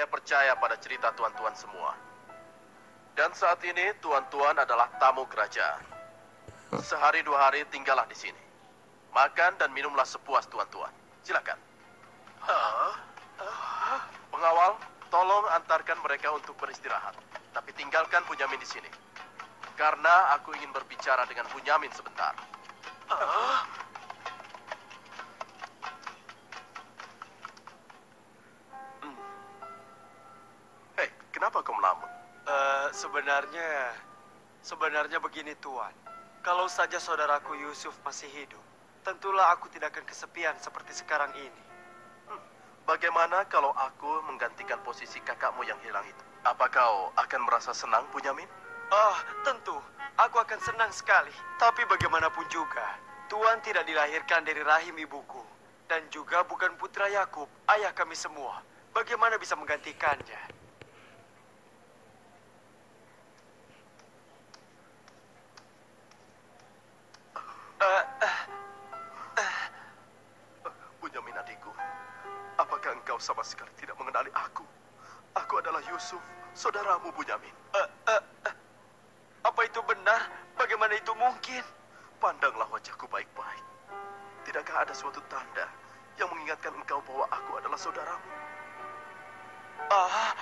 Saya percaya pada cerita tuan-tuan semua. Dan saat ini tuan-tuan adalah tamu kerajaan. Sehari dua hari tinggallah di sini. Makan dan minumlah sepuas tuan-tuan. Silakan. Pengawal, tolong antarkan mereka untuk beristirahat. Tapi tinggalkan Bunyamin di sini. Karena aku ingin berbicara dengan Bunyamin sebentar. Kenapa kau melamun? Eh, sebenarnya, sebenarnya begini Tuan. Kalau saja saudaraku Yusuf masih hidup, tentulah aku tidak akan kesepian seperti sekarang ini. Bagaimana kalau aku menggantikan posisi kakakmu yang hilang itu? Apa kau akan merasa senang, Bunyamin? Oh, tentu. Aku akan senang sekali. Tapi bagaimanapun juga, Tuan tidak dilahirkan dari rahim ibuku. Dan juga bukan putra Yakub, ayah kami semua. Bagaimana bisa menggantikannya? Apakah engkau sama sekali tidak mengenali aku? Aku adalah Yusuf, saudaramu Bunyamin. eh, eh, eh. Apa itu benar? Bagaimana itu mungkin? Pandanglah wajahku baik-baik. Tidakkah ada suatu tanda yang mengingatkan engkau bahwa aku adalah saudaramu? Ah,